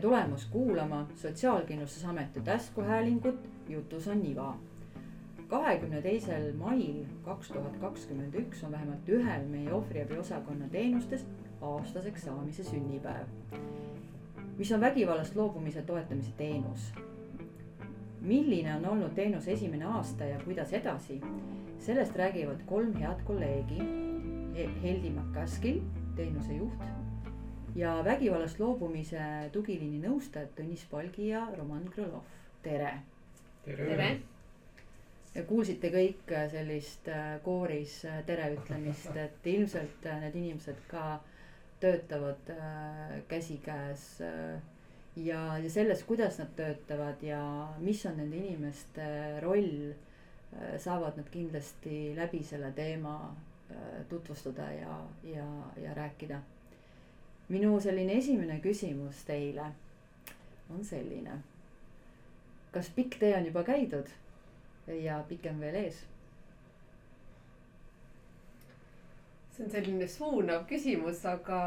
tulemast kuulama Sotsiaalkindlustusameti taskuhäälingut Jutus on iva. kahekümne teisel mail kaks tuhat kakskümmend üks on vähemalt ühel meie ohvriabiosakonna teenustest aastaseks saamise sünnipäev. mis on vägivallast loobumise toetamise teenus. milline on olnud teenuse esimene aasta ja kuidas edasi, sellest räägivad kolm head kolleegi. Heldi Makaskil, teenuse juht ja vägivallast loobumise tugiliini nõustajad Tõnis Palgi ja Roman Krõlov, tere. tere. ja kuulsite kõik sellist äh, kooris äh, tere ütlemist, et ilmselt äh, need inimesed ka töötavad käsikäes ja, ja selles, kuidas nad töötavad ja mis on nende inimeste roll, saavad nad kindlasti läbi selle teema tutvustada ja, ja, ja rääkida minu selline esimene küsimus teile on selline. kas pikk tee on juba käidud ja pikem veel ees? see on selline suunav küsimus, aga,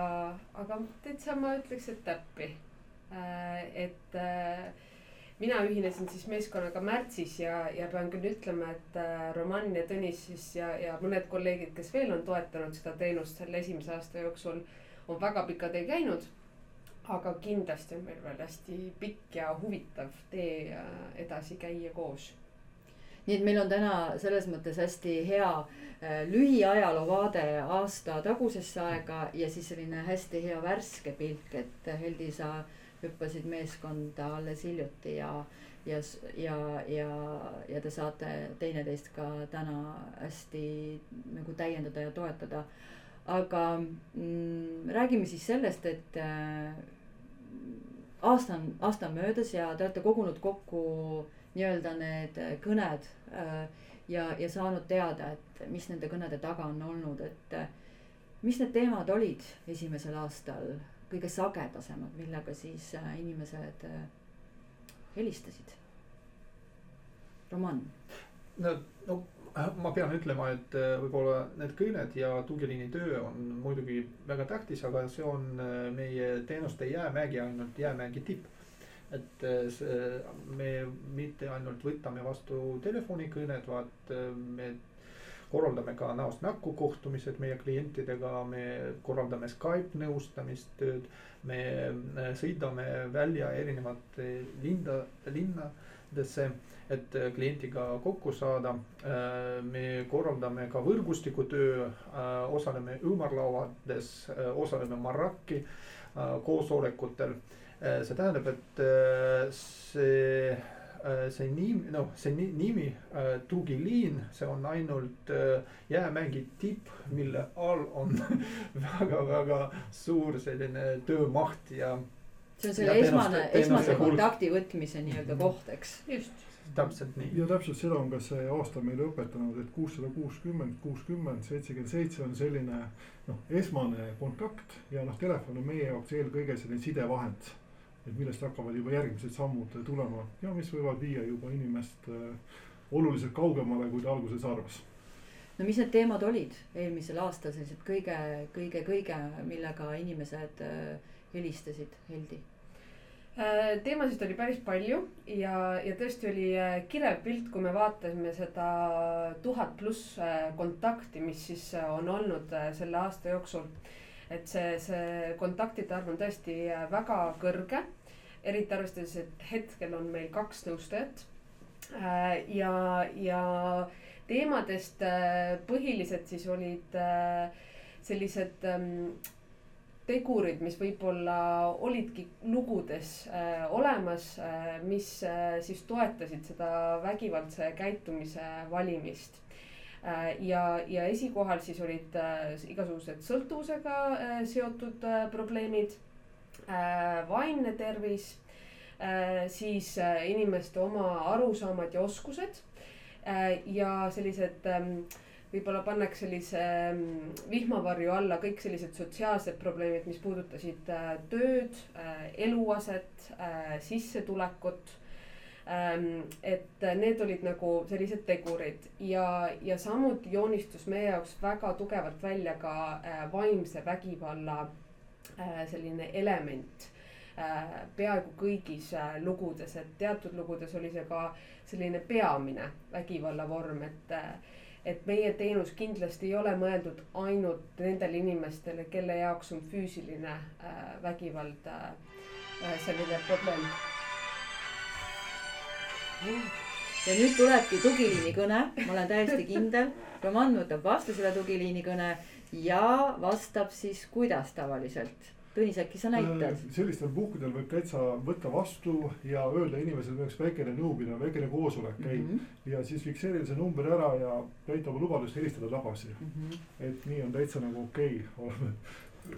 aga täitsa ma ütleks, et täppi. Äh, et äh, mina ühinesin siis meeskonnaga märtsis ja, ja pean küll ütlema, et äh, Roman ja Tõnis siis ja, ja mõned kolleegid, kes veel on toetanud seda teenust selle esimese aasta jooksul on väga pika tee käinud. aga kindlasti on meil veel hästi pikk ja huvitav tee äh, edasi käia koos nii et meil on täna selles mõttes hästi hea äh, lühiajaloo vaade aasta tagusesse aega ja siis selline hästi hea värske pilk, et Heldi, sa hüppasid meeskonda alles hiljuti ja, ja, ja, ja, ja te saate teineteist ka täna hästi nagu täiendada ja toetada aga mm, räägime siis sellest, et äh, aasta on, aasta on möödas ja te olete kogunud kokku nii-öelda need kõned äh, ja, ja saanud teada, et mis nende kõnede taga on olnud, et äh, mis need teemad olid esimesel aastal kõige sagedasemad, millega siis äh, inimesed äh, helistasid? Roman. no, no Äh, ma pean ütlema, et äh, võib-olla need kõned ja tugiliini töö on muidugi väga tähtis, aga see on äh, meie teenuste jäämägi, ainult jäämägi tipp. et see, me mitte ainult võtame vastu telefonikõned, vaid me korraldame ka näost näkku kohtumised meie klientidega, me korraldame Skype nõustamistööd. me sõidame välja erinevate linda, linnadesse et äh, kliendiga kokku saada. Äh, me korraldame ka võrgustikutöö, äh, osaleme ümarlauades, osaleme Maraki koosolekutel. see tähendab, et see see nimi, noh, see nimi tugiliin, see on ainult jäämägi tipp, mille all on väga-väga suur selline töömaht ja. See on selle esmane, esmase kontakti võtmise nii-öelda koht, eks. just täpselt nii. ja täpselt seda on ka see aasta meile õpetanud, et kuussada kuuskümmend, kuuskümmend, seitsekümmend seitse on selline noh, esmane kontakt ja noh, telefon on meie jaoks eelkõige selline sidevahend. et millest hakkavad juba järgmised sammud tulema ja mis võivad viia juba inimest äh, oluliselt kaugemale, kui ta alguses arvas no mis need teemad olid eelmisel aastal sellised kõige, kõige, kõige, millega inimesed äh, helistasid, Heldi? Äh, teemasid oli päris palju ja, ja tõesti oli äh, kirev pilt, kui me vaatasime seda tuhat pluss äh, kontakti, mis siis on olnud selle aasta jooksul. et see, see kontaktide arv on tõesti väga kõrge, eriti arvestades, et hetkel on meil kaks nõustajat. ja, ja teemadest põhilised siis olid sellised ähm, tegurid, mis võib-olla olidki lugudes äh, olemas äh,, mis äh, siis toetasid seda vägivaldse käitumise valimist äh,. ja, ja esikohal siis olid äh, igasugused sõltuvusega äh, seotud äh, probleemid äh,, vaimne tervis äh,, siis äh, inimeste oma arusaamad ja oskused äh, ja sellised äh, võib-olla pannakse sellise mm, vihmavarju alla kõik sellised sotsiaalsed probleemid, mis puudutasid äh, tööd, äh, eluaset, äh, sissetulekut. Ähm, et need olid nagu sellised tegurid ja, ja samuti joonistus meie jaoks väga tugevalt välja ka vaimse vägivalla selline element peaaegu kõigis lugudes, et teatud lugudes oli see ka selline peamine vägivallavorm, et et meie teenus kindlasti ei ole mõeldud ainult nendele inimestele, kelle jaoks on füüsiline vägivald selline probleem ja nüüd tulebki tugiliini kõne, ma olen täiesti kindel. Roman võtab vastu selle tugiliini kõne ja vastab siis kuidas tavaliselt. Tõnis, äkki sa näitad? Äh, sellistel puhkudel võib täitsa võtta vastu ja öelda inimesele üks väikene nõupidamine, väikene koosolek käib mm. -hmm. ja siis fikseerida see number ära ja täita oma lubadust, helistada tagasi mm. -hmm. et nii on täitsa nagu okei okay. oleme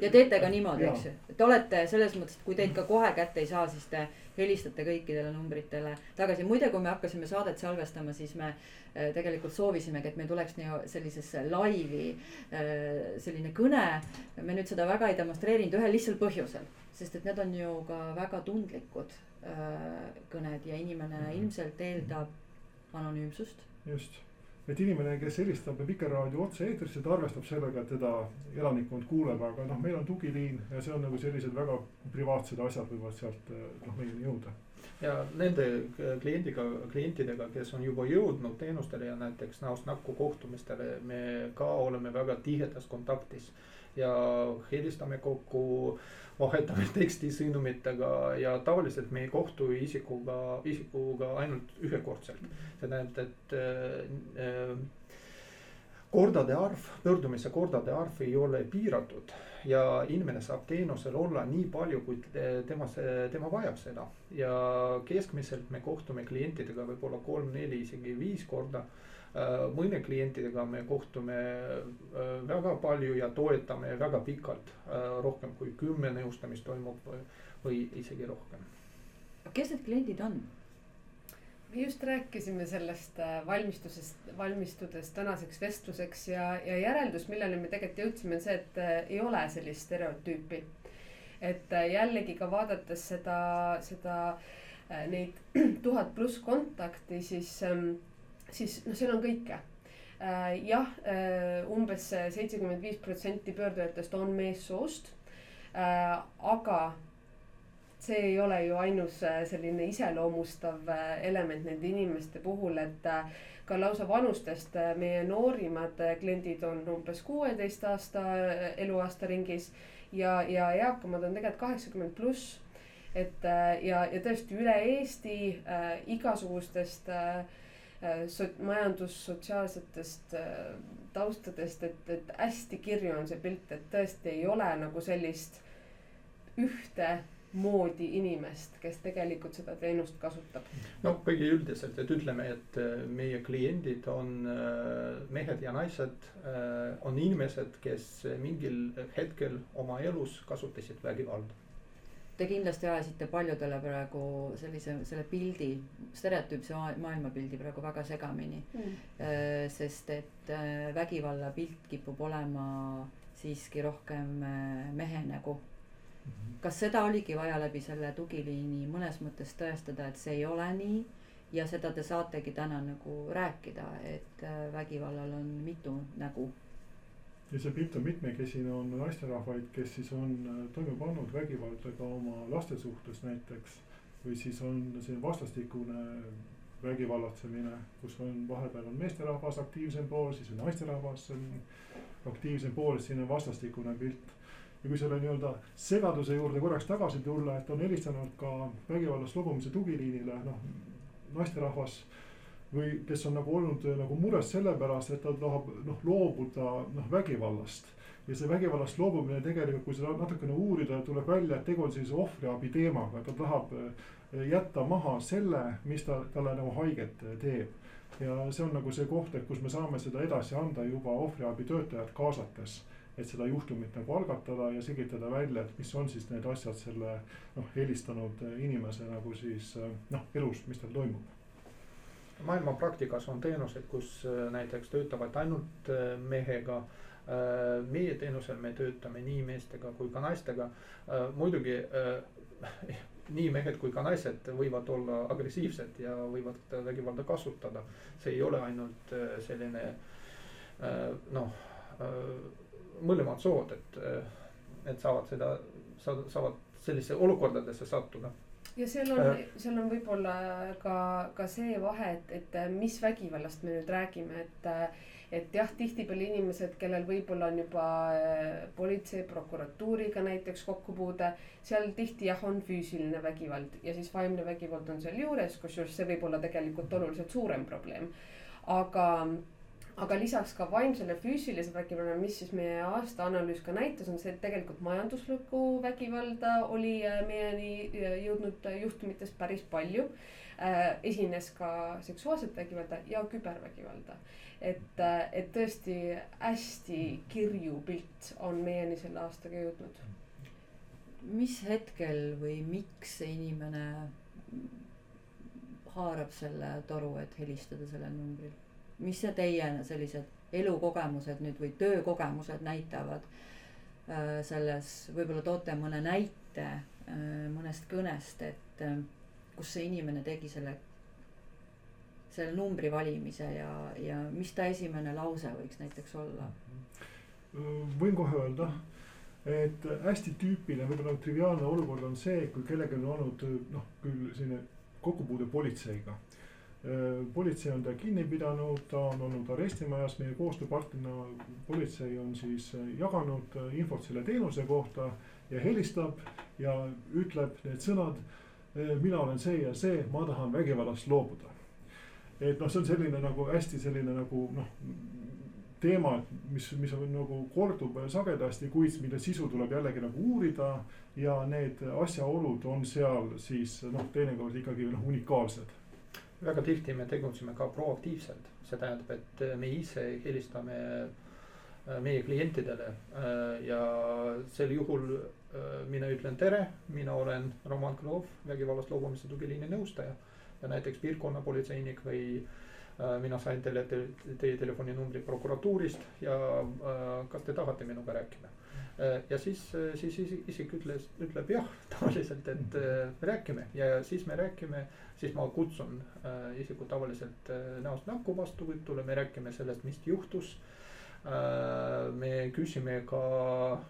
ja teete ka niimoodi, eks ju, et olete selles mõttes, et kui teid ka kohe kätte ei saa, siis te helistate kõikidele numbritele tagasi. muide, kui me hakkasime saadet salvestama, siis me äh, tegelikult soovisimegi, et meil tuleks nii sellisesse laivi äh, selline kõne. me nüüd seda väga ei demonstreerinud ühel lihtsal põhjusel, sest et need on ju ka väga tundlikud äh, kõned ja inimene -hmm. ilmselt eeldab anonüümsust. just et inimene, kes helistab Vikerraadio otse-eetrisse, ta arvestab sellega, et teda elanikkond kuuleb, aga noh, meil on tugiliin ja see on nagu sellised väga privaatsed asjad võivad sealt noh meieni jõuda. ja nende kliendiga, klientidega, kes on juba jõudnud teenustele ja näiteks näost näkku kohtumistele, me ka oleme väga tihedas kontaktis ja helistame kokku vahetame tekstisõnumitega ja tavaliselt me ei kohtu isikuga, isikuga ainult ühekordselt. see tähendab, et äh, kordade arv, pöördumise kordade arv ei ole piiratud ja inimene saab teenusel olla nii palju, kui tema, tema vajab seda. ja keskmiselt me kohtume klientidega võib-olla kolm-neli, isegi viis korda mõne klientidega me kohtume äh, väga palju ja toetame väga pikalt, äh, rohkem kui kümme nõustamist toimub või, või isegi rohkem. kes need kliendid on? me just rääkisime sellest valmistusest, valmistudes tänaseks vestluseks ja, ja järeldus, millele me tegelikult jõudsime, on see, et ei ole sellist stereotüüpi. et jällegi ka vaadates seda, seda neid tuhat pluss kontakti, siis ähm, siis noh, seal on kõike äh, jah, äh, umbes seitsekümmend viis protsenti pöördujatest on meessoost. Äh, aga see ei ole ju ainus selline iseloomustav element nende inimeste puhul, et ka lausa vanustest meie noorimad kliendid on umbes kuueteist aasta eluaasta ringis ja, ja eakamad on tegelikult kaheksakümmend pluss. et ja, ja tõesti üle Eesti äh, igasugustest äh, so-, majandussotsiaalsetest äh, taustadest, et, et hästi kirju on see pilt, et tõesti ei ole nagu sellist ühtemoodi inimest, kes tegelikult seda teenust kasutab. no kõige üldiselt, et ütleme, et äh, meie kliendid on mehed ja naised, on inimesed, kes mingil hetkel oma elus kasutasid vägivalda te kindlasti ajasite paljudele praegu sellise, selle pildi, stereotüüpse maailmapildi praegu väga segamini mm.. Äh, sest et äh, vägivalla pilt kipub olema siiski rohkem äh, mehe nägu mm. -hmm. kas seda oligi vaja läbi selle tugiliini mõnes mõttes tõestada, et see ei ole nii ja seda te saategi täna nagu rääkida, et vägivallal on mitu nägu ja see pilt on mitmekesine, on naisterahvaid, kes siis on äh, toime pannud vägivalda ka oma laste suhtes näiteks. või siis on see vastastikune vägivallatsemine, kus on vahepeal on meesterahvas aktiivsem pool, siis on naisterahvas aktiivsem pool, siin on vastastikune pilt. ja kui selle nii-öelda segaduse juurde korraks tagasi tulla, et on helistanud ka vägivallast loobumise tugiliinile, noh naisterahvas või kes on nagu olnud äh, nagu mures selle pärast, et ta tahab noh loobuda noh vägivallast. ja see vägivallast loobumine tegelikult, kui seda natukene uurida, tuleb välja, et tegu on sellise ohvriabi teemaga, ta tahab äh, jätta maha selle, mis ta talle nagu haiget äh, teeb. ja see on nagu see koht, et kus me saame seda edasi anda juba ohvriabi töötajat kaasates et seda juhtumit nagu algatada ja selgitada välja, et mis on siis need asjad selle noh, helistanud inimese nagu siis noh, elus, mis tal toimub maailma praktikas on teenuseid, kus äh, näiteks töötavad ainult äh, mehega. Äh, meie teenusel me töötame nii meestega kui ka naistega. muidugi nii mehed kui ka naised võivad olla agressiivsed ja võivad vägivalda kasutada. see ei ole ainult selline noh, mõlemad sood, et, et saavad seda saavad sellisesse olukordadesse sattuda ja seal on äh., seal on võib-olla ka, ka see vahe, et, et mis vägivallast me nüüd räägime, et et jah, tihtipeale inimesed, kellel võib-olla on juba äh, politsei, prokuratuuriga näiteks kokkupuude, seal tihti jah, on füüsiline vägivald ja siis vaimne vägivald on sealjuures, kusjuures see võib olla tegelikult oluliselt suurem probleem. aga aga lisaks ka vaimsele füüsilise vägivallale, mis siis meie aastaanalüüs ka näitas, on see, et tegelikult majanduslikku vägivalda oli äh, meieni äh, jõudnud äh, juhtumitest päris palju esines ka seksuaalset vägivalda ja kübervägivalda. et, et tõesti hästi kirju pilt on meieni selle aastaga jõudnud. mis hetkel või miks see inimene haarab selle toru, et helistada sellel numbril? Mis see teie sellised elukogemused nüüd või töökogemused näitavad äh, selles, võib-olla toote mõne näite äh, mõnest kõnest, et äh, kus see inimene tegi selle, selle numbri valimise ja, ja mis ta esimene lause võiks näiteks olla? võin kohe öelda, et hästi tüüpiline, võib-olla triviaalne olukord on see, kui kellelgi on olnud noh, küll selline kokkupuude politseiga Äh, politsei on ta kinni pidanud, ta on olnud arestimajas, meie koostööpartnerina politsei on siis äh, jaganud äh, infot selle teenuse kohta ja helistab ja ütleb need sõnad. mina olen see ja see, ma tahan vägivallast loobuda. et noh, see on selline nagu hästi selline nagu noh, teema, mis, mis on nagu kordub sagedasti, kuid mille sisu tuleb jällegi nagu uurida. ja need asjaolud on seal siis noh, teinekord ikkagi noh unikaalsed väga tihti me tegutseme ka proaktiivselt, see tähendab, et me ise helistame äh, meie klientidele äh, ja sel juhul äh, mina ütlen tere, mina olen Roman Krov, vägivallast loobumise tugiliini nõustaja. ja näiteks piirkonnapolitseinik või mina sain teile te, teie telefoninumbri prokuratuurist ja kas te tahate minuga rääkida ja siis, äh, siis isik ütles, ütleb jah, tavaliselt, et äh, räägime ja siis me räägime, siis ma kutsun isikut tavaliselt näost näkku vastuvõtule, me räägime sellest, mis juhtus. me küsime ka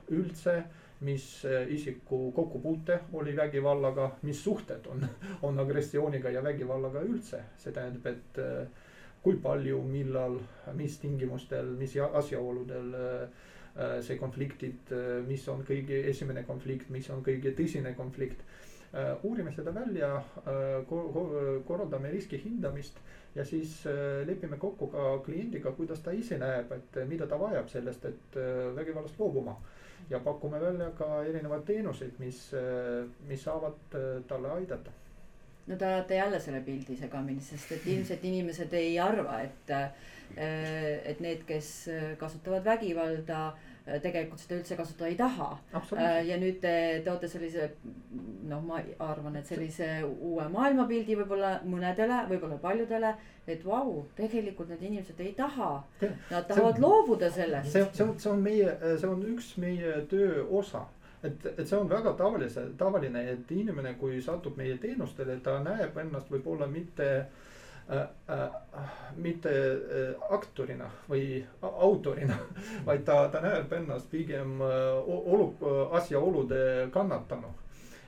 üldse, mis isiku kokkupuute oli vägivallaga, mis suhted on, on agressiooniga ja vägivallaga üldse, see tähendab, et kui palju, millal, mis tingimustel, mis asjaoludel Äh, see konfliktid, äh, mis on kõige esimene konflikt, mis on kõige tõsine konflikt. Äh, uurime seda välja, korraldame riski hindamist ja siis lepime kokku ka kliendiga, kuidas ta ise näeb, et mida ta vajab sellest, et vägivallast loobuma. ja pakume välja ka erinevaid teenuseid, mis, mis saavad talle aidata no te olete jälle selle pildi segamini, sest et ilmselt inimesed ei arva, et, et need, kes kasutavad vägivalda tegelikult seda üldse kasutada ei taha. ja nüüd te toote sellise noh, ma arvan, et sellise uue maailmapildi võib-olla mõnedele, võib-olla paljudele. et vau, tegelikult need inimesed ei taha, nad tahavad on, loobuda sellest. see, see on, see on meie, see on üks meie töö osa et, et see on väga tavalise, tavaline, et inimene, kui satub meie teenustele, ta näeb ennast võib-olla mitte äh, Äh, äh, mitte äh, aktorina või autorina, vaid ta, ta näeb ennast pigem olu, asjaolude kannatanu.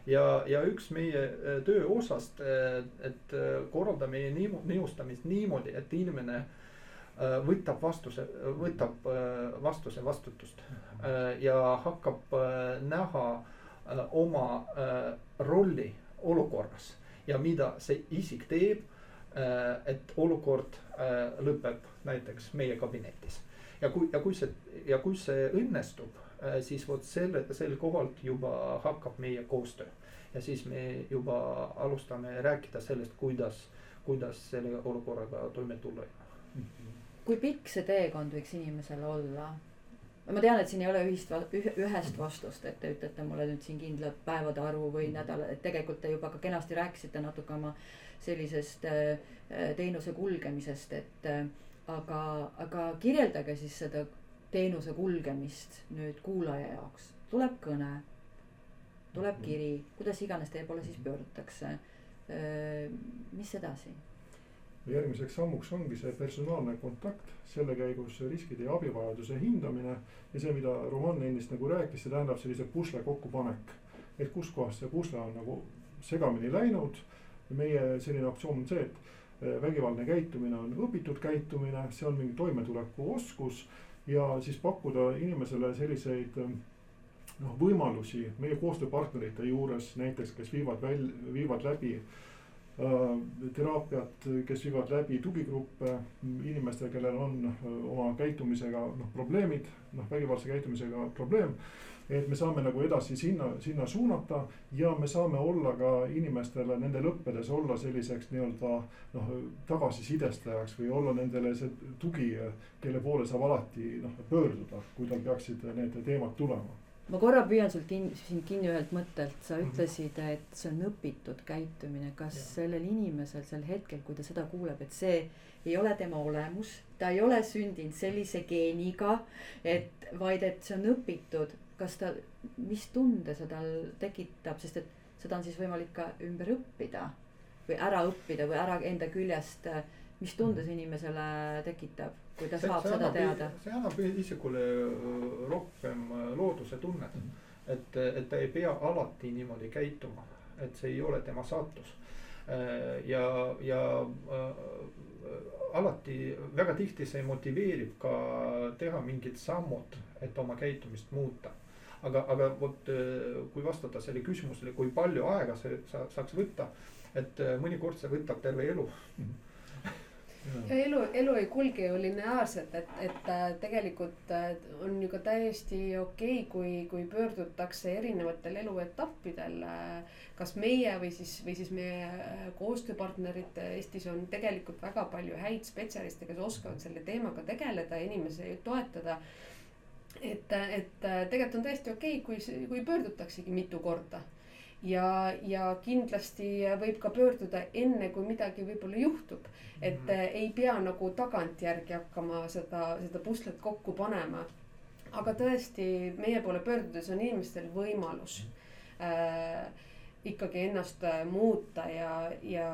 ja, ja üks meie töö osast, et korraldame nõustamist niimoodi, et inimene võtab vastuse, võtab vastuse vastutust ja hakkab näha oma rolli olukorras ja mida see isik teeb Äh, et olukord äh, lõpeb näiteks meie kabinetis. ja kui, ja kui see, ja kui see õnnestub, äh, siis vot selle, sel kohalt juba hakkab meie koostöö. ja siis me juba alustame rääkida sellest, kuidas, kuidas selle olukorraga toime tulla. kui pikk see teekond võiks inimesel olla? ma tean, et siin ei ole ühist, ühest vastust, et te ütlete mulle nüüd siin kindlat päevade arvu või nädala, et tegelikult te juba ka kenasti rääkisite natuke oma äh, äh, teenuse kulgemisest, et äh, aga, aga kirjeldage siis seda teenuse kulgemist nüüd kuulaja jaoks. tuleb kõne, tuleb mhm. kiri, kuidas iganes teie poole siis pöördutakse. mis edasi? järgmiseks sammuks ongi see personaalne kontakt, selle käigus riskide ja abivajaduse hindamine. ja see, mida Roman ennist nagu rääkis, see tähendab sellise pusle kokkupanek. et kuskohast see pusle on nagu segamini läinud. Meie selline optsioon on see, et eh, vägivaldne käitumine on õpitud käitumine, see on mingi toimetulekuoskus ja siis pakkuda inimesele selliseid eh, noh, võimalusi meie koostööpartnerite juures näiteks, kes viivad väl-, viivad läbi äh, teraapiat, kes viivad läbi tugigruppe inimestele, kellel on äh, oma käitumisega noh, probleemid, noh vägivaldse käitumisega probleem. Et me saame nagu edasi sinna, sinna suunata ja me saame olla ka inimestele nendel õppedes olla selliseks nii-öelda noh, tagasisidestajaks või olla nendele see tugi, kelle poole saab alati noh pöörduda, kui tal peaksid need teemad tulema ma korra püüan sul kinni, sind kinni ühelt mõttelt, sa -hmm. ütlesid, et see on õpitud käitumine, kas ja. sellel inimesel sel hetkel, kui ta seda kuuleb, et see ei ole tema olemus, ta ei ole sündinud sellise geeniga, et vaid et see on õpitud, kas ta, mis tunde see tal tekitab, sest et seda on siis võimalik ka ümber õppida või ära õppida või ära enda küljest, mis tunde see inimesele tekitab kui ta see, saab see seda annab, teada. see annab isikule äh, rohkem äh, looduse tunnet et, et ta ei pea alati niimoodi käituma, et see ei ole tema saatus. Äh, ja, ja äh, alati väga tihti see motiveerib ka teha mingid sammud, et oma käitumist muuta aga, aga vot kui vastata sellele küsimusele, kui palju aega see sa, saaks võtta, et mõnikord see võtab terve elu ja elu, elu ei kulge ju lineaarselt, et, et äh, tegelikult äh, on ju ka täiesti okei okay,, kui, kui pöördutakse erinevatel eluetappidel. Äh, kas meie või siis, või siis meie koostööpartnerid Eestis on tegelikult väga palju häid spetsialiste, kes oskavad selle teemaga tegeleda, inimesi toetada. Et, et tegelikult on täiesti okei okay,, kui, kui pöördutaksegi mitu korda ja, ja kindlasti võib ka pöörduda enne, kui midagi võib-olla juhtub. et mm -hmm. ei pea nagu tagantjärgi hakkama seda, seda puslet kokku panema. aga tõesti, meie poole pöördudes on inimestel võimalus äh, ikkagi ennast äh, muuta ja, ja,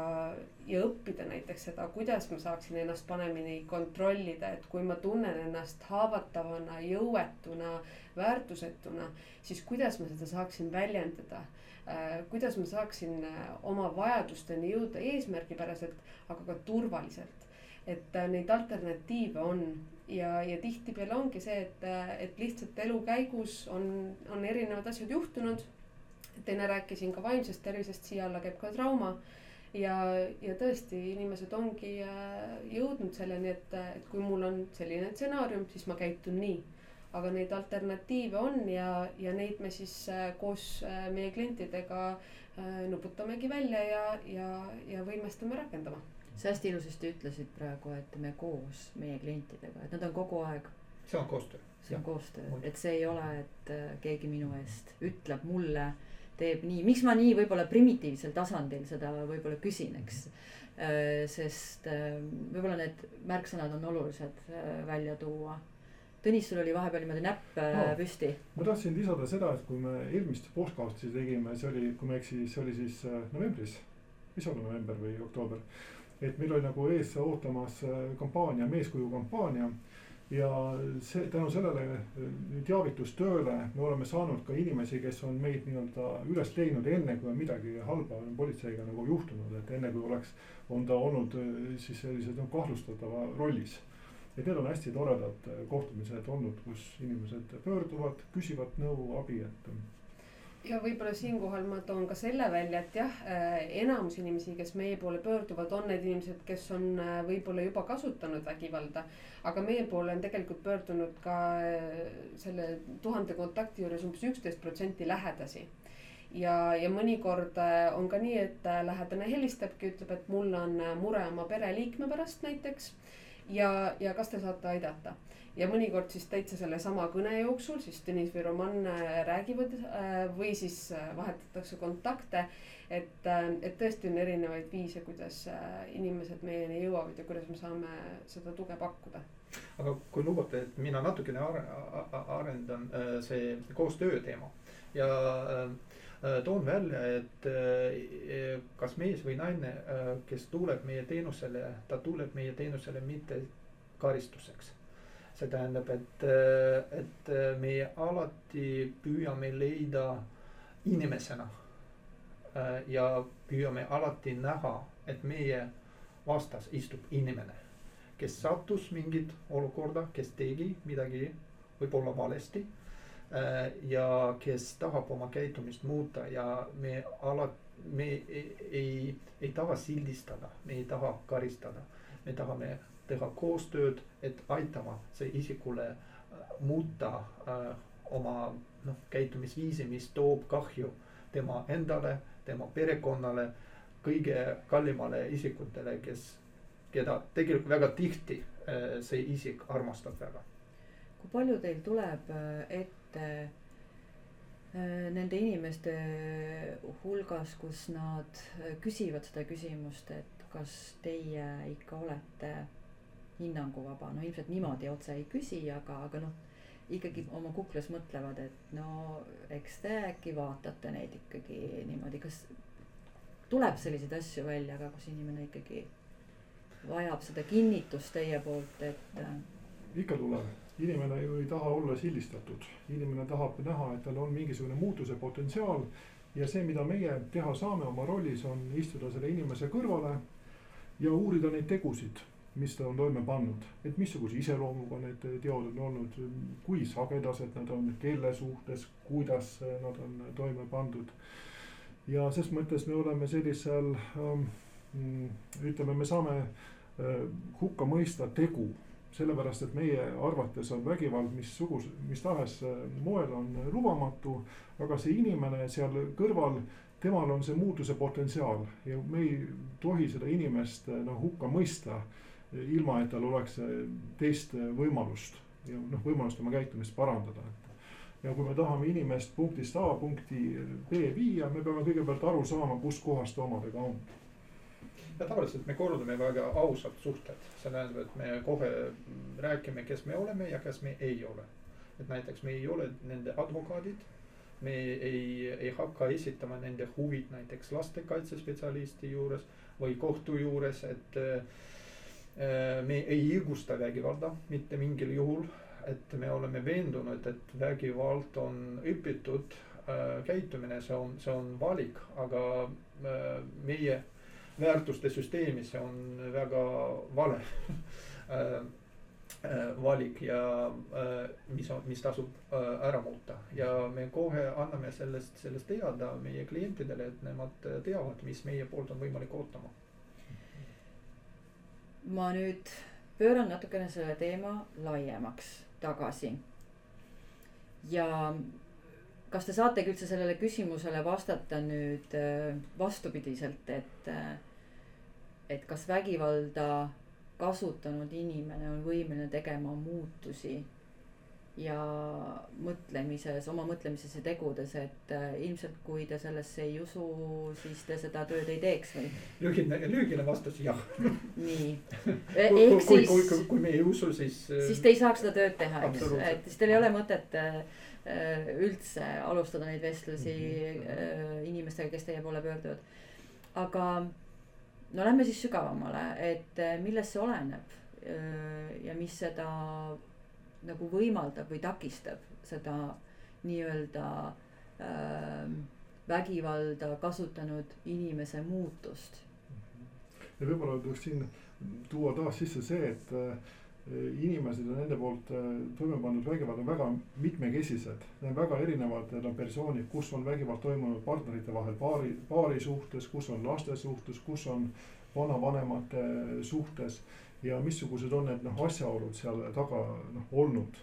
ja õppida näiteks seda, kuidas ma saaksin ennast paremini kontrollida, et kui ma tunnen ennast haavatavana, jõuetuna, väärtusetuna, siis kuidas ma seda saaksin väljendada Äh, kuidas ma saaksin äh, oma vajadusteni jõuda eesmärgipäraselt, aga ka turvaliselt. et neid alternatiive on ja, ja tihtipeale ongi see, et, et lihtsalt elu käigus on, on erinevad asjad juhtunud. Et enne rääkisin ka vaimsest tervisest, siia alla käib ka trauma ja, ja tõesti, inimesed ongi jõudnud selleni, et, et kui mul on selline stsenaarium, siis ma käitun nii aga neid alternatiive on ja, ja neid me siis äh, koos äh, meie klientidega äh, nuputamegi välja ja, ja, ja võimestame rakendama. sa hästi ilusasti ütlesid praegu, et me koos meie klientidega, et nad on kogu aeg. see on koostöö. see on koostöö, et see ei ole, et keegi minu eest ütleb mulle, teeb nii, miks ma nii võib-olla primitiivsel tasandil seda võib-olla küsin, eks. sest võib-olla need märksõnad on olulised välja tuua Tõnis, sul oli vahepeal niimoodi näpp no, äh, püsti. ma tahtsin lisada seda, et kui me eelmist podcast'i tegime, see oli, kui ma ei eksi, see oli siis äh, novembris. mis olla november või oktoober. et meil oli nagu ees ootamas äh, kampaania, meeskuju kampaania. Ja see tänu sellele teavitustööle me oleme saanud ka inimesi, kes on meid nii-öelda üles leidnud enne, kui on midagi halba on politseiga nagu juhtunud, et enne kui oleks, on ta olnud siis sellises no, kahtlustatava rollis et need on hästi toredad äh, kohtumised olnud, kus inimesed pöörduvad, küsivad nõu, abi, et. Ja võib-olla siinkohal ma toon ka selle välja, et jah, äh, enamus inimesi, kes meie poole pöörduvad, on need inimesed, kes on äh, võib-olla juba kasutanud vägivalda. aga meie poole on tegelikult pöördunud ka selle tuhande kontakti juures umbes üksteist protsenti lähedasi ja, ja mõnikord on ka nii, et lähedane helistabki, ütleb, et mul on mure oma pereliikme pärast näiteks ja, ja kas te saate aidata. Ja mõnikord siis täitsa sellesama kõne jooksul siis Tõnis või Roman äh, räägivad äh, või siis äh, vahetatakse kontakte. et, et tõesti on erinevaid viise, kuidas inimesed meieni jõuavad ja kuidas me saame seda tuge pakkuda aga kui lubate, et mina natukene arendan see koostöö teema ja toon välja, et kas mees või naine, kes tuleb meie teenusele, ta tuleb meie teenusele mitte karistuseks see tähendab, et, et me alati püüame leida inimesena. ja püüame alati näha, et meie vastas istub inimene, kes sattus mingit olukorda, kes tegi midagi võib-olla valesti. ja kes tahab oma käitumist muuta ja me alati, me ei, ei, ei taha sildistada, me ei taha karistada, me tahame teha koostööd, et aitama see isikule äh, muuta äh, oma noh, käitumisviisi, mis toob kahju tema endale, tema perekonnale, kõige kallimale isikutele, kes, keda tegelikult väga tihti äh, see isik armastab väga. kui palju teil tuleb äh, ette äh, nende inimeste hulgas, kus nad küsivad seda küsimust, et kas teie ikka olete hinnanguvaba, no ilmselt niimoodi otse ei küsi, aga, aga noh, ikkagi oma kuklas mõtlevad, et no eks te äkki vaatate neid ikkagi niimoodi, kas tuleb selliseid asju välja ka, kus inimene ikkagi vajab seda kinnitust teie poolt, et. Äh, ikka tuleb, inimene ju ei taha olla sildistatud, inimene tahab näha, et tal on mingisugune muutuse potentsiaal. ja see, mida meie teha saame oma rollis, on istuda selle inimese kõrvale ja uurida neid tegusid mis ta on toime pannud, et missuguse iseloomuga need teod on olnud, kui sagedased nad on, kelle suhtes, kuidas nad on toime pandud. ja ses mõttes me oleme sellisel ähm,, ütleme, me saame äh, hukka mõista tegu, sellepärast et meie arvates on vägivald missugus-, mis tahes äh, moel on lubamatu, aga see inimene seal kõrval temal on see muutuse potentsiaal. Ja me ei tohi seda inimest noh hukka mõista ilma et tal oleks teist võimalust ja noh, võimalust oma käitumist parandada. ja kui me tahame inimest punktist A punkti B viia, me peame kõigepealt aru saama, kus kohas ta omadega on. ja tavaliselt me korraldame väga ausad suhted, see tähendab, et me kohe räägime, kes me oleme ja kes me ei ole. et näiteks me ei ole nende advokaadid me ei, ei hakka esitama nende huvid näiteks lastekaitsespetsialisti juures või kohtu juures, et Äh, me ei õigusta vägivalda mitte mingil juhul, et me oleme veendunud, et vägivald on õpitud äh, käitumine, see on, see on valik, aga äh, meie väärtuste süsteemis see on väga vale valik ja mis mis tasub ära muuta. Ja me kohe anname sellest, sellest teada meie klientidele, et nemad teavad, mis meie poolt on võimalik ootama ma nüüd pööran natukene selle teema laiemaks tagasi. ja kas te saategi üldse sellele küsimusele vastata nüüd äh, vastupidiselt, et, äh, et kas vägivalda kasutanud inimene on võimeline tegema muutusi ja mõtlemises, oma mõtlemises ja tegudes, et äh, ilmselt kui te sellesse ei usu, siis te seda tööd ei teeks või? lühine, lühikene vastus jah. nii. ehk siis. kui, kui, kui me ei usu, siis. Äh, siis te ei saaks seda tööd teha, eks, et siis teil ei ole mõtet äh, üldse alustada neid vestlusi äh, inimestega, kes teie poole pöörduvad. aga no lähme siis sügavamale, et millest see oleneb ja mis seda nagu võimaldab või takistab seda nii-öelda äh, vägivalda kasutanud inimese muutust. ja võib-olla tuleks siin tuua taas sisse see, et äh, inimesed ja nende poolt äh, toime pandud vägivald on väga mitmekesised. Need on väga erinevad need on persoonid, kus on vägivald toimunud partnerite vahel, paari, paari suhtes, kus on laste suhtes, kus on vanavanemate suhtes ja missugused on need noh, asjaolud seal taga noh olnud.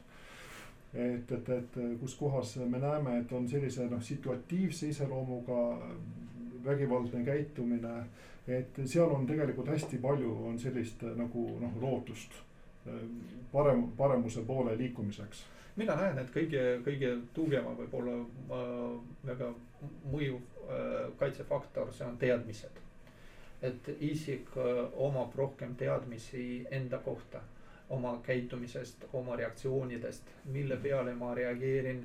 et, et, et kus kohas me näeme, et on sellise noh situatiivse iseloomuga vägivaldne käitumine. et seal on tegelikult hästi palju on sellist nagu noh lootust parem, paremuse poole liikumiseks mina näen, et kõige, kõige tugevam võib-olla äh, väga mõjuv äh, kaitsefaktor, see on teadmised et isik äh, omab rohkem teadmisi enda kohta. oma käitumisest, oma reaktsioonidest, mille peale ma reageerin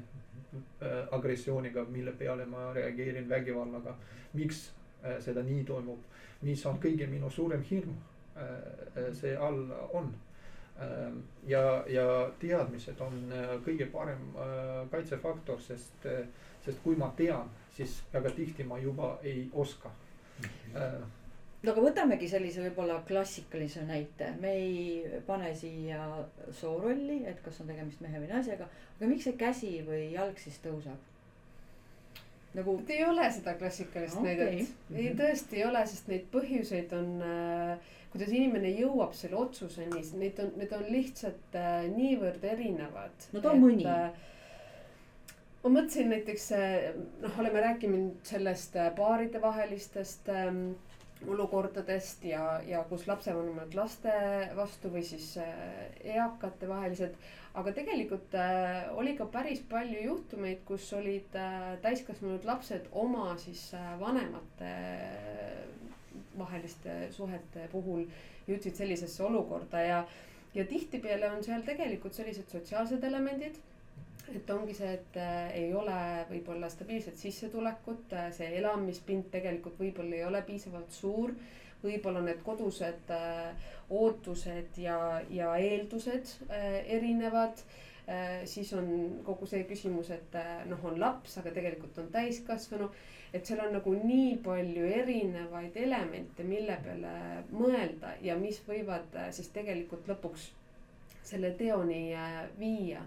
äh, agressiooniga, mille peale ma reageerin vägivallaga. miks äh, seda nii toimub, mis on kõige minu suurem hirm see all on äh,. ja, ja teadmised on kõige parem kaitsefaktor, sest sest kui ma tean, siis väga tihti ma juba ei oska äh, no aga võtamegi sellise võib-olla klassikalise näite, me ei pane siia soorolli, et kas on tegemist mehe või naisega, aga miks see käsi või jalg siis tõuseb? nagu. ei ole seda klassikalist okay. näidet, ei mhm. tõesti ei ole, sest neid põhjuseid on äh,, kuidas inimene jõuab selle otsuseni, neid on, need on lihtsalt äh, niivõrd erinevad. no too mõni äh, ma mõtlesin näiteks äh, noh, oleme rääkinud sellest äh, paaridevahelistest ähm, olukordadest ja, ja kus lapsevanemad laste vastu või siis äh, eakate vahelised. aga tegelikult äh, oli ka päris palju juhtumeid, kus olid äh, täiskasvanud lapsed oma siis äh, vanemate äh, vaheliste suhete puhul jõudsid sellisesse olukorda ja, ja tihtipeale on seal tegelikult sellised sotsiaalsed elemendid et ongi see, et äh, ei ole võib-olla stabiilset sissetulekut äh,, see elamispind tegelikult võib-olla ei ole piisavalt suur. võib-olla need kodused äh, ootused ja, ja eeldused erinevad siis on kogu see küsimus, et noh, on laps, aga tegelikult on täiskasvanu. et seal on nagu nii palju erinevaid elemente, mille peale mõelda ja mis võivad siis tegelikult lõpuks selle teoni viia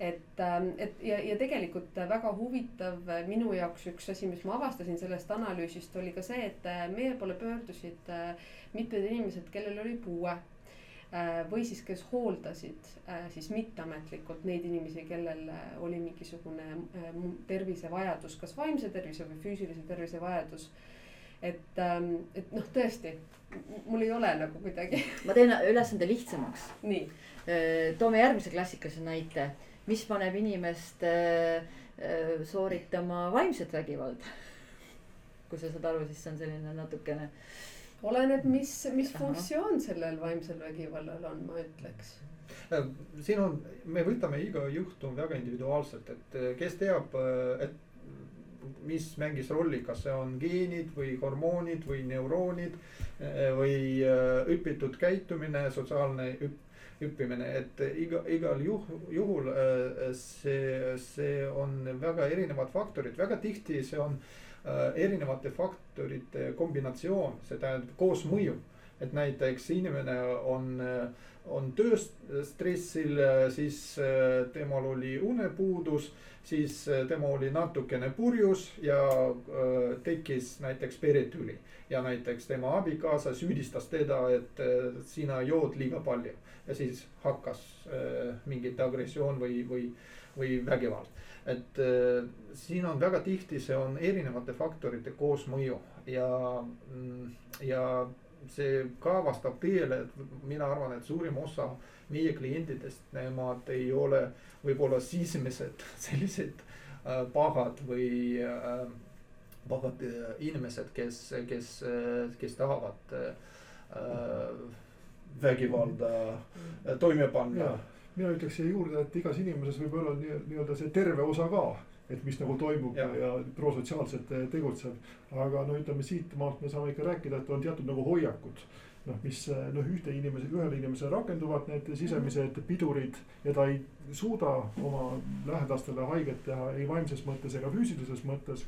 et, ähm, et ja, ja tegelikult väga huvitav minu jaoks üks asi, mis ma avastasin sellest analüüsist, oli ka see, et äh, meie poole pöördusid äh, mitmed inimesed, kellel oli puue äh, või siis, kes hooldasid siis mitteametlikult neid inimesi, kellel oli mingisugune tervisevajadus, kas vaimse tervise või füüsilise tervise vajadus. et, ähm, et noh, tõesti, mul ei ole nagu kuidagi. ma teen ülesande lihtsamaks. nii. toome järgmise klassikalise näite mis paneb inimest äh, äh, sooritama vaimset vägivalda. kui sa saad aru, siis see on selline natukene. oleneb, mis, mis Aha. funktsioon sellel vaimsel vägivallal on, ma ütleks äh, siin on, me võtame iga juhtum väga individuaalselt, et kes teab, et mis mängis rolli, kas see on geenid või hormoonid või neuroonid või õpitud käitumine, sotsiaalne hüppimine, et iga, igal juhul, juhul äh, see, see on väga erinevad faktorid, väga tihti see on äh, erinevate faktorite kombinatsioon, see tähendab koosmõju. et näiteks inimene on, on tööstressil, siis äh, temal oli unepuudus, siis tema oli natukene purjus ja tekkis näiteks peretüli ja näiteks tema abikaasa süüdistas teda, et sina jood liiga palju ja siis hakkas äh, mingit agressioon või, või, või vägivald. et äh, siin on väga tihti, see on erinevate faktorite koosmõju ja, mm, ja see ka vastab tõele, et mina arvan, et suurim osa meie klientidest, nemad ei ole võib-olla sismised sellised äh, pahad või äh, pahad äh, inimesed, kes, kes äh,, kes tahavad vägivalda mm. toime panna. mina ütleks siia juurde, et igas inimeses võib olla nii-öelda see terve osa ka, et mis nagu toimub ja, ja prosotsiaalselt eh, tegutseb. aga no ütleme siitmaalt me saame ikka rääkida, et on teatud nagu hoiakud noh, mis eh, noh, ühte inimese, ühele inimesele rakenduvad need sisemised pidurid ja ta ei suuda oma lähedastele haiget teha ei vaimses mõttes ega füüsilises mõttes.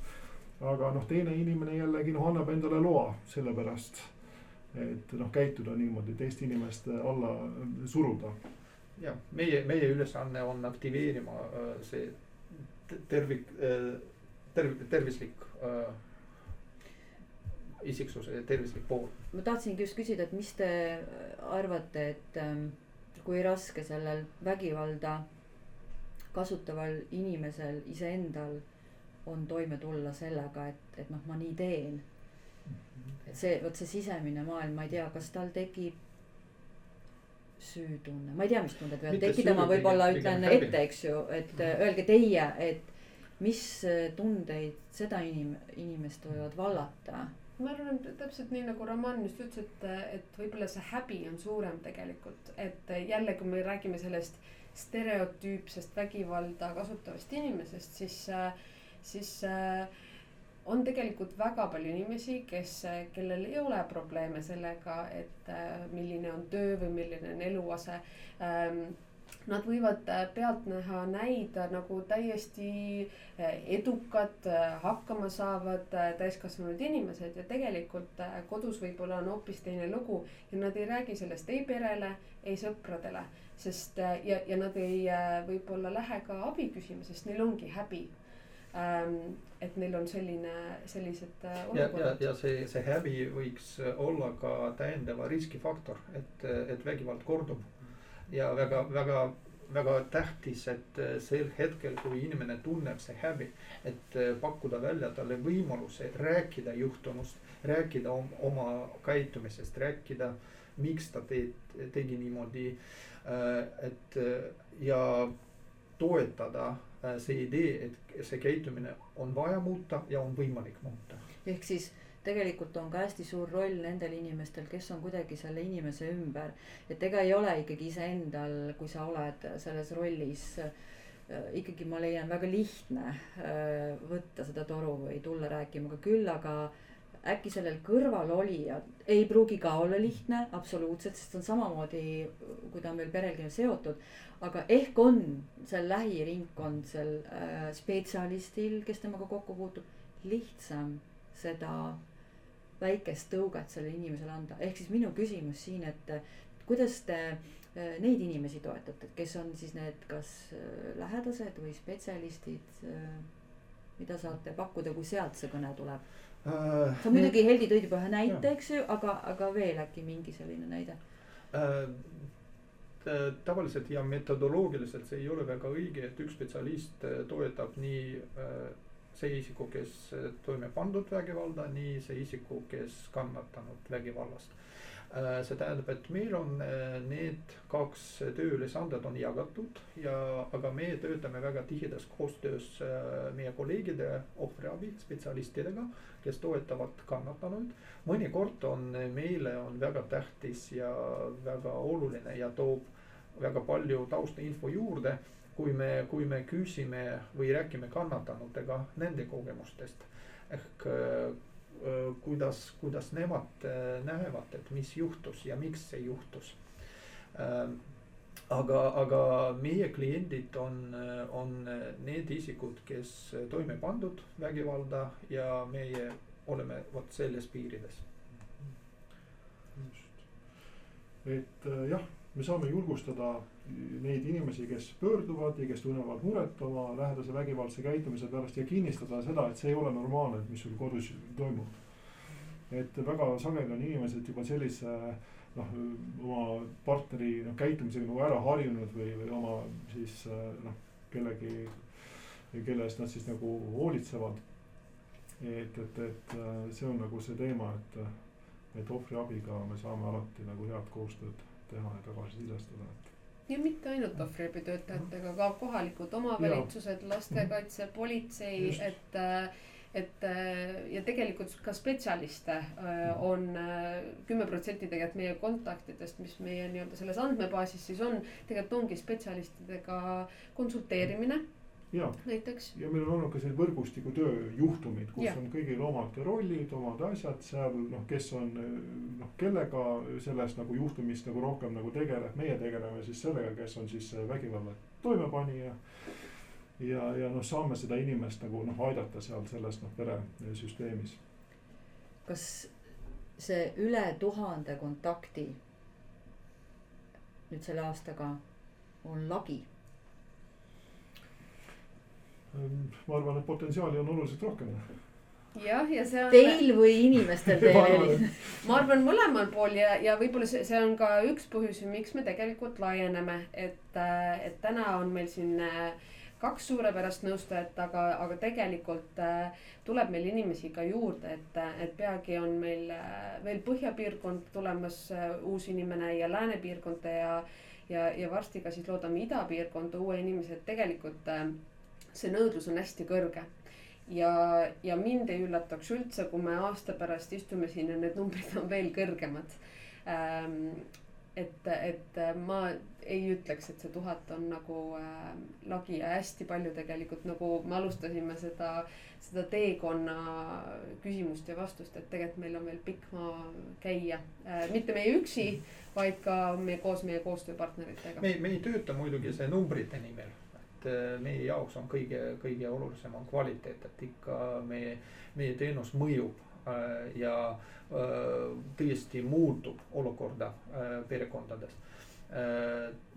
aga noh, teine inimene jällegi noh, annab endale loa sellepärast et noh, käituda niimoodi, teist inimest alla suruda. jah, meie, meie ülesanne on aktiveerima äh, see tervik, äh, terv-, tervislik äh, isiksuse tervislik pool. ma tahtsingi just küsida, et mis te arvate, et ähm, kui raske sellel vägivalda kasutaval inimesel iseendal on toime tulla sellega, et, et noh, ma nii teen et see, vot see sisemine maailm, ma ei tea, kas tal tekib süütunne, ma ei tea, mis tunded võivad tekkida, ma võib-olla ütlen ette, eks ju, et -hmm. öelge teie, et mis tundeid seda inim-, inimest võivad vallata, ma arvan, et täpselt nii nagu Roman just ütles, et, et võib-olla see häbi on suurem tegelikult, et jälle, kui me räägime sellest stereotüüpsest vägivalda kasutavast inimesest, siis, siis on tegelikult väga palju inimesi, kes, kellel ei ole probleeme sellega, et milline on töö või milline on eluase. Nad võivad äh, pealtnäha näida nagu täiesti äh, edukad, äh, hakkama saavad täiskasvanud inimesed. Ja tegelikult kodus võib-olla on hoopis teine lugu ja nad ei räägi sellest ei perele, ei sõpradele, sest ja, ja nad ei võib-olla lähe ka abi küsima, sest neil ongi häbi. ähm, et neil on selline, sellised olukorrad. ja, ja, see, see häbi võiks olla ka täiendava riskifaktor, et, et vägivald kordub ja väga, väga, väga tähtis, et äh, sel hetkel, kui inimene tunneb see häbi, et äh, pakkuda välja talle võimaluse rääkida juhtunust, rääkida oma käitumisest, rääkida, miks ta teed, tegi niimoodi. Äh, et ja toetada see idee, et see käitumine on vaja muuta ja on võimalik muuta. ehk siis tegelikult on ka hästi suur roll nendel inimestel, kes on kuidagi selle inimese ümber. et ega ei ole ikkagi iseendal, kui sa oled selles rollis äh, ikkagi ma leian väga lihtne äh, võtta seda toru või tulla rääkima, aga küll aga äkki sellel kõrvalolijal ei pruugi ka olla lihtne, absoluutselt, sest on samamoodi, kui ta on veel perelgi seotud. aga ehk on seal lähiringkond, seal äh, spetsialistil, kes temaga kokku puutub, lihtsam seda väikest tõuget sellele inimesele anda, ehk siis minu küsimus siin, et kuidas te äh, neid inimesi toetate, kes on siis need, kas äh, lähedased või spetsialistid? Äh, mida saate pakkuda, kui sealt see kõne tuleb uh,? sa muidugi Heldi tõid juba ühe näite, eks ju, aga, aga veel äkki mingi selline näide uh,? tavaliselt ja metodoloogiliselt see ei ole väga õige, et üks spetsialist toetab nii uh, see isiku, kes toime pandud vägivalda, nii see isiku, kes kannatanud vägivallast. Äh, see tähendab, et meil on äh, need kaks tööülesandet on jagatud ja, aga me töötame väga tihedas koostöös äh, meie kolleegide ohvriabi spetsialistidega, kes toetavad kannatanuid. mõnikord on meile on väga tähtis ja väga oluline ja toob väga palju taustainfo juurde kui me, kui me küsime või räägime kannatanutega nende kogemustest ehk kuidas, kuidas nemad äh, näevad, et mis juhtus ja miks see juhtus äh,. aga, aga meie kliendid on, on need isikud, kes toime pandud vägivalda ja meie oleme vot selles piirides. just, et äh, jah, me saame julgustada neid inimesi, kes pöörduvad ja kes tunnevad muret oma lähedase vägivaldse käitumise pärast ja kinnistada seda, et see ei ole normaalne, mis sul kodus toimub. et väga sageli on inimesed juba sellise noh, oma partneri noh käitumisega nagu ära harjunud või, või oma siis noh, kellegi, kelle eest nad siis nagu hoolitsevad. et, et, et see on nagu see teema, et, et ohvriabiga me saame alati nagu head koostööd teha ja tagasisidestada, et ja mitte ainult ohvriabitöötajatega, ka kohalikud omavalitsused, lastekaitse, politsei, et et ja tegelikult ka spetsialiste äh, on äh, kümme protsenti tegelikult meie kontaktidest, mis meie nii-öelda selles andmebaasis siis on, tegelikult ongi spetsialistidega konsulteerimine näiteks. ja meil on olnud ka selline võrgustiku töö juhtumid, kus ja. on kõigil omad rollid, omad asjad seal noh, kes on noh, kellega sellest nagu juhtumist nagu rohkem nagu tegeleb, meie tegeleme siis sellega, kes on siis vägivalla toimepanija. ja, ja noh, saame seda inimest nagu noh, aidata seal selles noh, peresüsteemis. kas see üle tuhande kontakti nüüd selle aastaga on lagi ma arvan, et potentsiaali on oluliselt rohkem. jah, ja see on. Teil või inimestel veel? ma arvan mõlemal pool ja, ja võib-olla see, see on ka üks põhjusi, miks me tegelikult laieneme, et, äh, et täna on meil siin äh, kaks suurepärast nõustajat, aga, aga tegelikult äh, tuleb meil inimesi ka juurde, et, et peagi on meil veel põhjapiirkond tulemas uus inimene ja läänepiirkonda ja, ja, ja varsti ka siis loodame idapiirkonda uue inimese, et tegelikult see nõudlus on hästi kõrge. ja, ja mind ei üllataks üldse, kui me aasta pärast istume siin ja need numbrid on veel kõrgemad ähm, et, et ma ei ütleks, et see tuhat on nagu äh, lagi ja hästi palju tegelikult nagu me alustasime seda, seda teekonna küsimust ja vastust, et tegelikult meil on veel pikk maa käia äh,. mitte meie üksi, vaid ka meie koos meie koostööpartneritega. me, me ei tööta muidugi see numbrite nimel, et äh, meie jaoks on kõige, kõige olulisem on kvaliteet, et ikka meie, meie teenus mõjub äh, ja äh, tõesti muutub olukorda perekondades.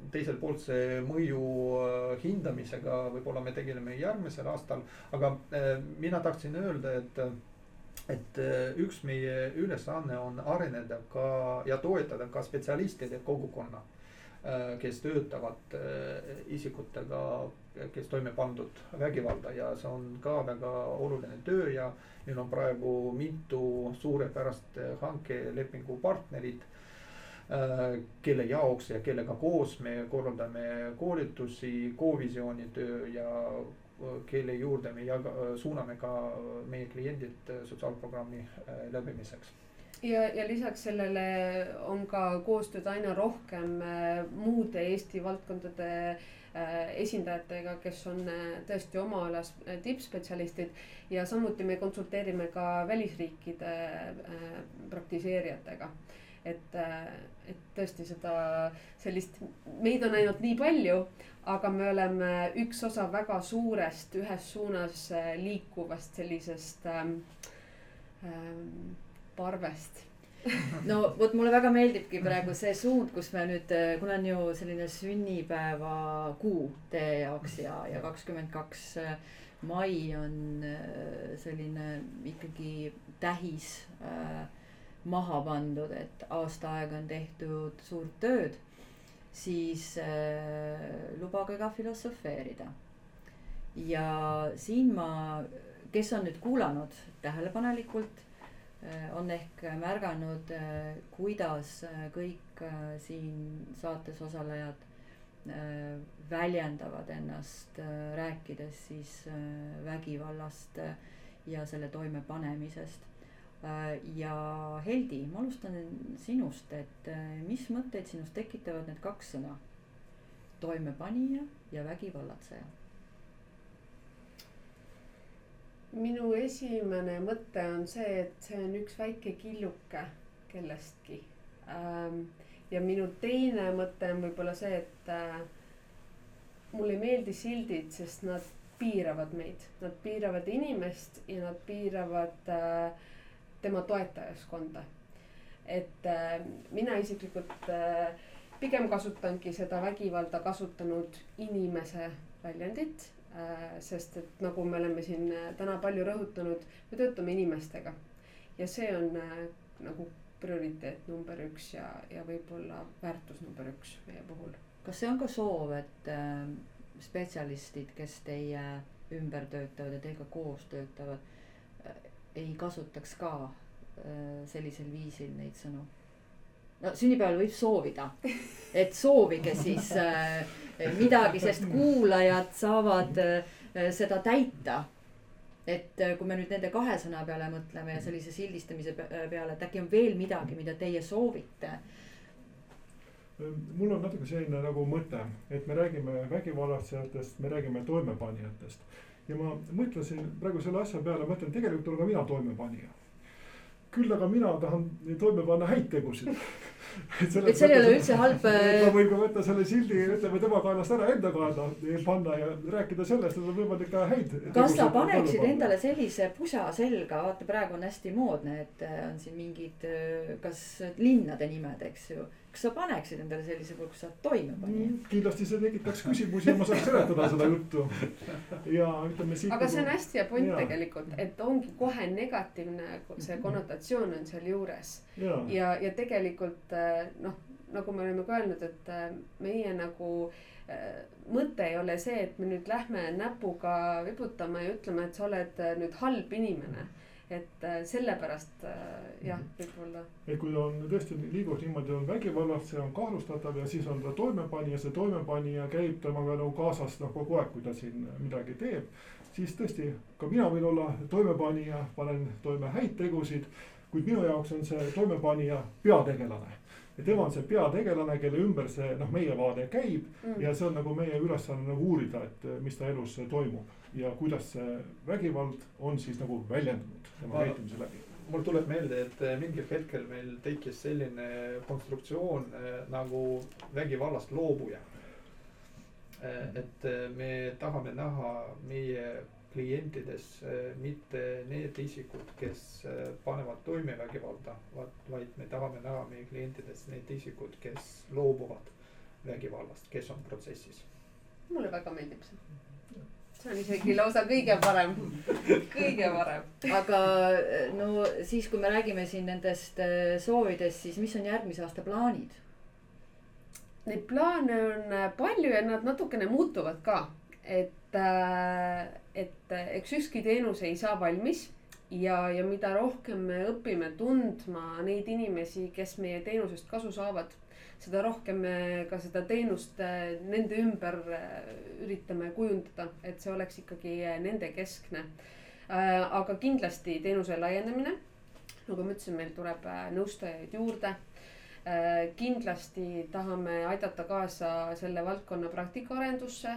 Teiselt poolt see mõju hindamisega võib-olla me tegeleme järgmisel aastal, aga mina tahtsin öelda, et et üks meie ülesanne on areneda ka ja toetada ka spetsialistide kogukonna, kes töötavad isikutega, kes toime pandud vägivalda ja see on ka väga oluline töö ja meil on praegu mitu suurepärast hankelepingu partnerit Äh, kelle jaoks ja kellega koos me korraldame koolitusi, Covisiooni töö ja äh, kelle juurde me jaga, suuname ka meie kliendid sotsiaalprogrammi äh, läbimiseks ja, ja lisaks sellele on ka koostööd aina rohkem muude Eesti valdkondade esindajatega, kes on tõesti oma alas tippspetsialistid. ja samuti me konsulteerime ka välisriikide praktiseerijatega et, et tõesti seda sellist, meid on ainult nii palju, aga me oleme üks osa väga suurest ühes suunas äh, liikuvast sellisest ähm, ähm, parvest no vot, mulle väga meeldibki praegu see suund, kus me nüüd, äh, kuna on ju selline sünnipäevakuu teie jaoks ja, ja kakskümmend kaks äh, mai on selline ikkagi tähis äh, maha pandud, et aasta aega on tehtud suurt tööd, siis äh, lubage ka filosofeerida. ja siin ma, kes on nüüd kuulanud tähelepanelikult äh,, on ehk märganud äh,, kuidas äh, kõik äh, siin saates osalejad äh, väljendavad ennast äh,, rääkides siis äh, vägivallast äh, ja selle toimepanemisest Äh, ja Heldi, ma alustan sinust, et äh, mis mõtteid sinus tekitavad need kaks sõna? toimepanija ja vägivallatseja. Minu esimene mõte on see, et see on üks väike killuke kellestki. Ähm, ja minu teine mõte on võib-olla see, et äh, mulle ei meeldi sildid, sest nad piiravad meid, nad piiravad inimest ja nad piiravad äh, tema toetajaskonda. et äh, mina isiklikult pigem kasutangi seda vägivalda kasutanud inimese väljendit. Sest et nagu me oleme siin äh, täna palju rõhutanud, me töötame inimestega ja see on äh, nagu prioriteet number üks ja, ja võib-olla väärtus number üks meie puhul. kas see on ka soov, et äh, spetsialistid, kes teie ümber töötavad ja teiega koos töötavad ei kasutaks ka äh, sellisel viisil neid sõnu. No sünnipäeval võib soovida, et soovige siis äh, midagi, sest kuulajad saavad äh, seda täita. et kui me nüüd nende kahe sõna peale mõtleme ja sellise sildistamise peale, et äkki on veel midagi, mida teie soovite mul on natuke selline nagu mõte, et me räägime vägivallatsejatest, me räägime toimepanijatest ja ma mõtlesin praegu selle asja peale, mõtlen tegelikult olen ka mina toimepanija. küll aga mina tahan toime panna häid tegusid et, see ei ole üldse halb. ma võin ka võtta selle sildi, ütleme tema kaelast ära enda kaela panna ja rääkida sellest, et on võimalik ka häid. kas sa paneksid endale sellise pusa selga, vaata praegu on hästi moodne, et on siin mingid, kas linnade nimed, eks ju kas sa paneksid endale sellise kus sa oled toimepanija mm,? kindlasti see tekitaks küsimusi ja ma saaks seletada seda juttu. ja ütleme siit. aga see on hästi hea point tegelikult, et ongi kohe negatiivne see konnotatsioon on sealjuures. ja, ja, ja tegelikult eh, noh, nagu me oleme ka öelnud, et eh, meie nagu eh, mõte ei ole see, et me nüüd lähme näpuga vibutama ja ütleme, et sa oled nüüd halb inimene et sellepärast jah, mhm. võib-olla. et kui on tõesti liigub niimoodi, on vägivallast, see on kahtlustatav ja siis on ta toimepanija, see toimepanija käib temaga nagu kaasas noh kogu aeg, kui ta siin midagi teeb. siis tõesti ka mina võin olla toimepanija, panen toime häid tegusid. kuid minu jaoks on see toimepanija peategelane ja tema on see peategelane, kelle ümber see noh, meie vaade käib mm. ja see on nagu meie ülesanne nagu uurida, et mis ta elus toimub ja kuidas see vägivald on siis nagu väljendunud tema käitumise läbi mul tuleb meelde, et mingil hetkel meil tekkis selline konstruktsioon nagu vägivallast loobuja et me tahame näha meie klientides äh, mitte need isikud, kes äh, panevad toime vägivalda, vaid me tahame näha meie klientides need isikud, kes loobuvad vägivallast, kes on protsessis. mulle väga meeldib see see on isegi lausa kõige parem, kõige parem. aga no siis, kui me räägime siin nendest äh, soovidest, siis mis on järgmise aasta plaanid? Neid plaane on palju ja nad natukene muutuvad ka, et Äh, et eks ükski teenus ei saa valmis ja, ja mida rohkem me õpime tundma neid inimesi, kes meie teenusest kasu saavad, seda rohkem me ka seda teenust äh, nende ümber äh, üritame kujundada, et see oleks ikkagi nende keskne. aga kindlasti teenuse laienemine. nagu ma ütlesin, meil tuleb nõustajaid juurde kindlasti tahame aidata kaasa selle valdkonna praktikaarendusse,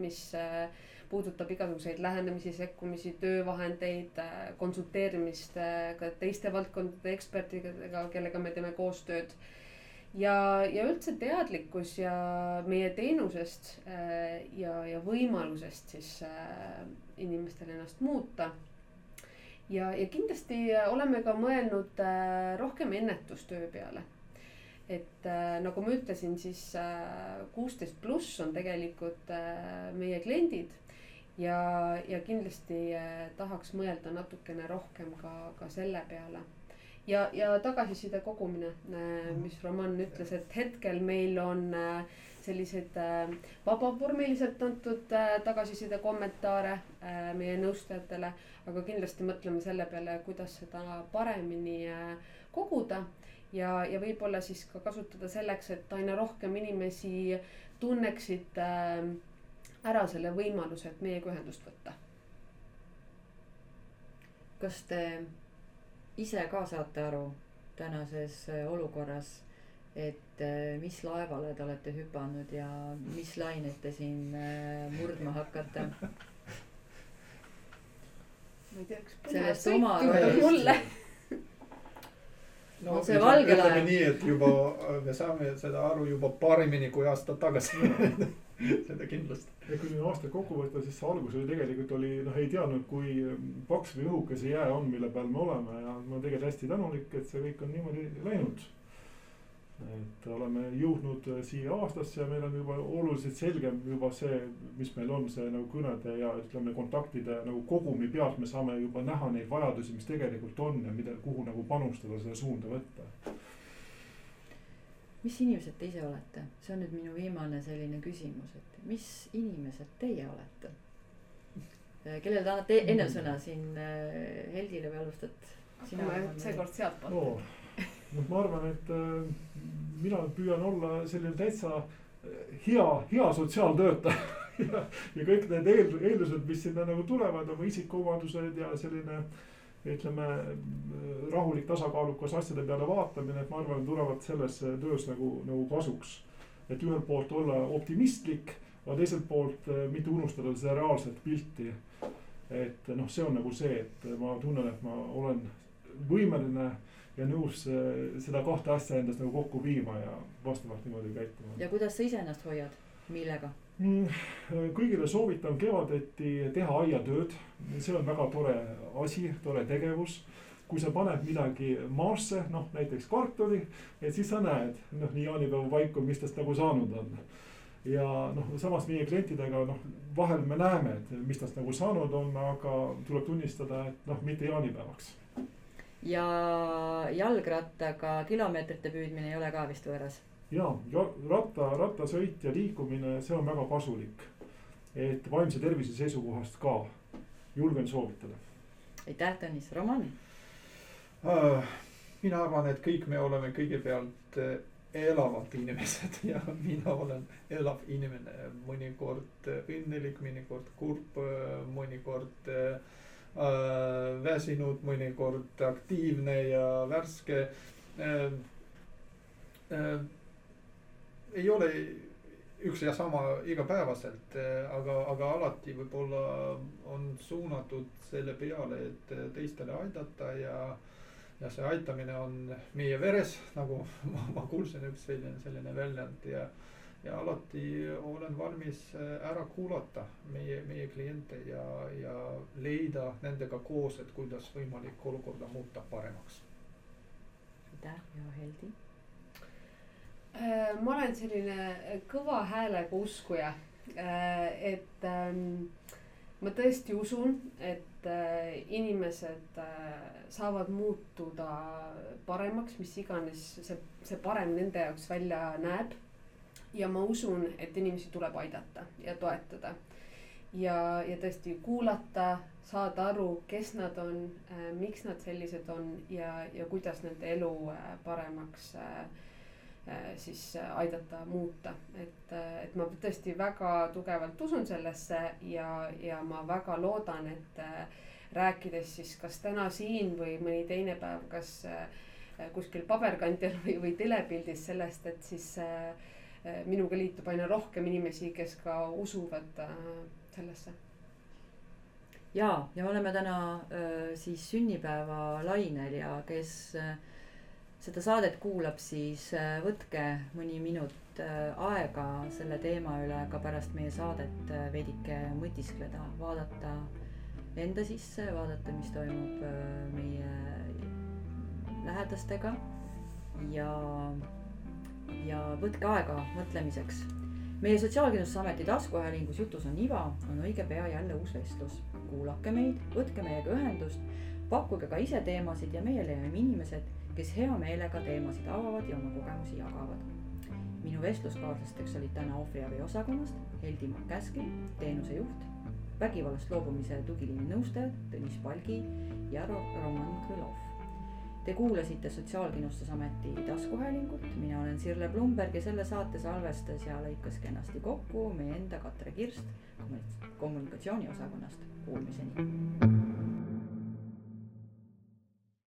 mis puudutab igasuguseid lähenemisi, sekkumisi, töövahendeid, konsulteerimist ka teiste valdkondade ekspertidega, kellega me teeme koostööd. ja, ja üldse teadlikkus ja meie teenusest ja, ja võimalusest siis inimestel ennast muuta ja, ja kindlasti oleme ka mõelnud rohkem ennetustöö peale et äh, nagu ma ütlesin, siis kuusteist äh, pluss on tegelikult äh, meie kliendid. Ja, ja kindlasti äh, tahaks mõelda natukene rohkem ka, ka selle peale. ja, ja tagasiside kogumine äh,, mis Roman ütles, et hetkel meil on äh, sellised vabavormiliselt antud tagasiside kommentaare meie nõustajatele. aga kindlasti mõtleme selle peale, kuidas seda paremini koguda ja, ja võib-olla siis ka kasutada selleks, et aina rohkem inimesi tunneksid äh, ära selle võimaluse, et meiega ühendust võtta. kas te ise ka saate aru tänases äh, olukorras, et äh, mis laevale te olete hüpanud ja mis lainet te siin äh, murdma hakkate? ma ei tea, kas sellest oma rollist no on see valge laev. ütleme nii, et juba me saame seda aru juba paremini kui aasta tagasi seda kindlasti. ja kui nüüd aasta kokku võtta, siis see algus oli tegelikult oli noh, ei teadnud, kui paks või õhuke see jää on, mille peal me oleme ja ma olen tegelikult hästi tänulik, et see kõik on niimoodi läinud et oleme jõudnud äh, siia aastasse ja meil on juba oluliselt selgem juba see, mis meil on see nagu kõnede ja ütleme, kontaktide nagu kogumi pealt me saame juba näha neid vajadusi, mis tegelikult on ja mida, kuhu nagu panustada, seda suunda võtta. Mis inimesed te ise olete, see on nüüd minu viimane selline küsimus, et mis inimesed teie olete? Äh, kellele te annate ennem sõna siin äh, Heldile või alustad? hakkame seekord sealtpoolt oh noh, ma arvan, et äh, mina püüan olla selline täitsa äh, hea, hea sotsiaaltöötaja ja, ja kõik need eel, eeldused, mis sinna nagu tulevad, oma isikuomadused ja selline ütleme rahulik, tasakaalukas asjade peale vaatamine, et ma arvan, tulevad selles töös nagu, nagu kasuks. et ühelt poolt olla optimistlik, aga teiselt poolt äh, mitte unustada seda reaalset pilti. et noh, see on nagu see, et ma tunnen, et ma olen võimeline ja nõus äh, seda kahte asja endas nagu kokku viima ja vastavalt niimoodi käituma. ja kuidas sa ise ennast hoiad, millega? Mm, kõigile soovitan kevadeti teha aiatööd, see on väga tore asi, tore tegevus kui sa paned midagi maasse, noh näiteks kartuli, et siis sa näed, noh nii jaanipäeva paiku, mis tast nagu saanud on. ja noh, samas meie klientidega noh, vahel me näeme, et mis tast nagu saanud on, aga tuleb tunnistada, et noh, mitte jaanipäevaks ja jalgrattaga kilomeetrite püüdmine ei ole ka vist võõras? Ja, ja ratta, rattasõit ja liikumine, see on väga kasulik. et vaimse tervise seisukohast ka julgen soovitada. aitäh, Tõnis, Roman uh,? mina arvan, et kõik me oleme kõigepealt äh, elavad inimesed ja mina olen elav inimene, mõnikord õnnelik, mõnikord kurb, mõnikord äh, väsinud, mõnikord aktiivne ja värske äh,. Äh, ei ole üks ja sama igapäevaselt, aga, aga alati võib-olla on suunatud selle peale, et teistele aidata ja ja see aitamine on meie veres, nagu ma, ma kuulsin üks selline, selline väljend ja, ja alati olen valmis äh, ära kuulata meie, meie kliente ja, ja leida nendega koos, et kuidas võimalik olukorda muuta paremaks. aitäh ja Heldi. Äh, ma olen selline kõva häälega uskuja, äh, et ähm, ma tõesti usun, et äh, inimesed äh, saavad muutuda paremaks, mis iganes see, see parem nende jaoks välja näeb. ja ma usun, et inimesi tuleb aidata ja toetada. ja, ja tõesti kuulata, saada aru, kes nad on, äh, miks nad sellised on ja, ja kuidas nende elu paremaks Äh, siis äh, aidata muuta, et, äh, et ma tõesti väga tugevalt usun sellesse ja, ja ma väga loodan, et rääkides siis kas täna siin või mõni teine päev, kas kuskil paberkandjal või, või telepildis sellest, et siis minuga liitub aina rohkem inimesi, kes ka usuvad sellesse. Ja, ja oleme täna äh, siis sünnipäevalainel ja kes äh, seda saadet kuulab, siis äh, võtke mõni minut äh, aega selle teema üle ka pärast meie saadet äh, veidike mõtiskleda, vaadata enda sisse, vaadata, mis toimub meie lähedastega ja, ja võtke aega mõtlemiseks. meie Sotsiaalkindlustusameti taskuhäälingus Jutus on iva on õige pea jälle uus vestlus. kuulake meid, võtke meiega ühendust, pakkuge ka ise teemasid ja meie leiame inimesed kes hea meelega teemasid avavad ja oma kogemusi jagavad. minu vestluskaaslasteks olid täna ohvriabi osakonnast Heldi Käski, teenusejuht, vägivallast loobumise tugiliini nõustajad Tõnis Palgi ja Roman Krõlov. Te kuulasite Sotsiaalkindlustusameti taskuhäälingut, mina olen Sirle Blumberg ja selle saate salvestas ja lõikas kenasti kokku meie enda Katre Kirst kommunikatsiooniosakonnast. Kuulmiseni